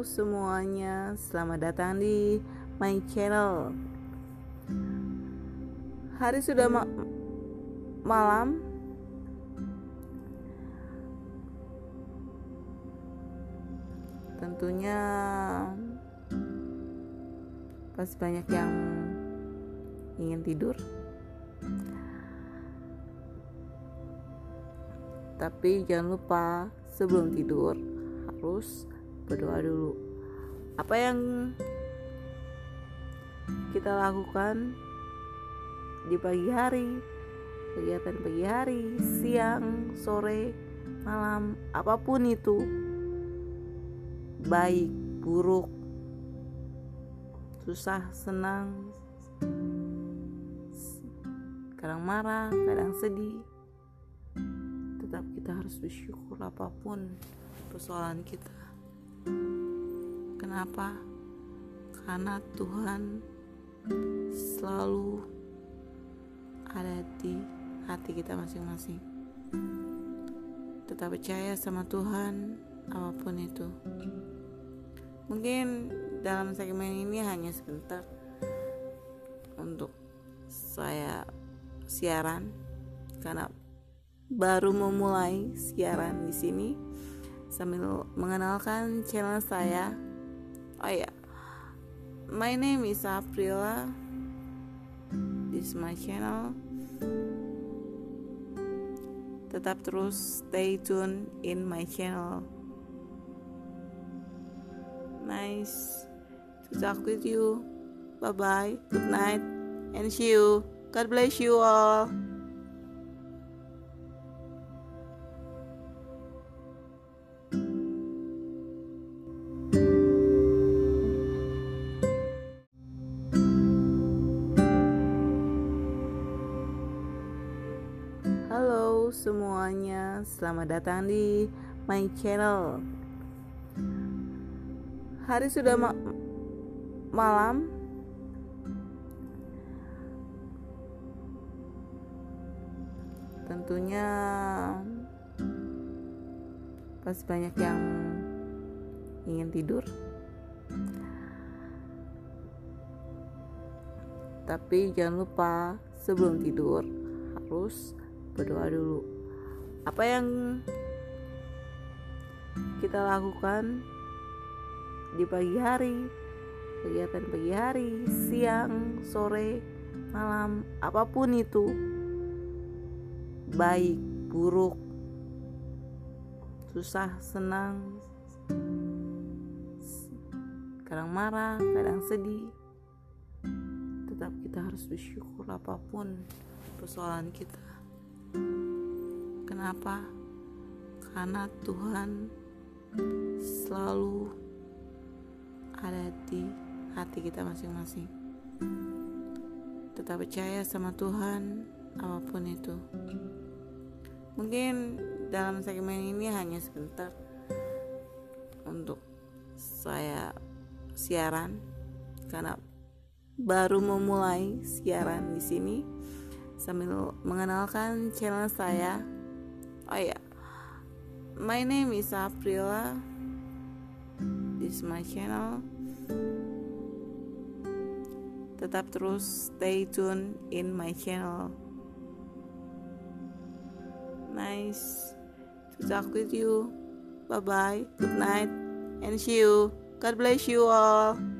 Semuanya, selamat datang di my channel. Hari sudah ma malam. Tentunya pasti banyak yang ingin tidur. Tapi jangan lupa sebelum tidur harus berdoa dulu. Apa yang kita lakukan di pagi hari, kegiatan pagi hari, siang, sore, malam, apa pun itu, baik, buruk, susah, senang, kadang marah, kadang sedih, tetap kita harus bersyukur apa pun persoalan kita. Kenapa? Karena Tuhan selalu ada di hati kita masing-masing. Tetap percaya sama Tuhan, apa pun itu. Mungkin dalam segmen ini hanya sebentar untuk saya siaran karena baru memulai siaran di sini sambil mengenalkan channel saya. Oh ya, my name is Aprila. This is my channel. Tetap terus stay tune in my channel. Nice to talk with you. Bye bye. Good night and see you. God bless you all. Semuanya, selamat datang di my channel. Hari sudah ma malam. Tentunya pasti banyak yang ingin tidur. Tapi jangan lupa sebelum tidur harus berdoa dulu. Apa yang kita lakukan di pagi hari, kegiatan pagi hari, siang, sore, malam, apa pun itu, baik, buruk, susah, senang, kadang marah, kadang sedih, tetap kita harus bersyukur apa pun persoalan kita. Kenapa? Karena Tuhan selalu ada di hati kita masing-masing. Tetap percaya sama Tuhan, apa pun itu. Mungkin dalam segmen ini hanya sebentar untuk saya siaran karena baru memulai siaran di sini sambil mengenalkan channel saya. Oh ya, my name is Aprila. This is my channel. Tetap terus stay tune in my channel. Nice to talk with you. Bye bye. Good night and see you. God bless you all.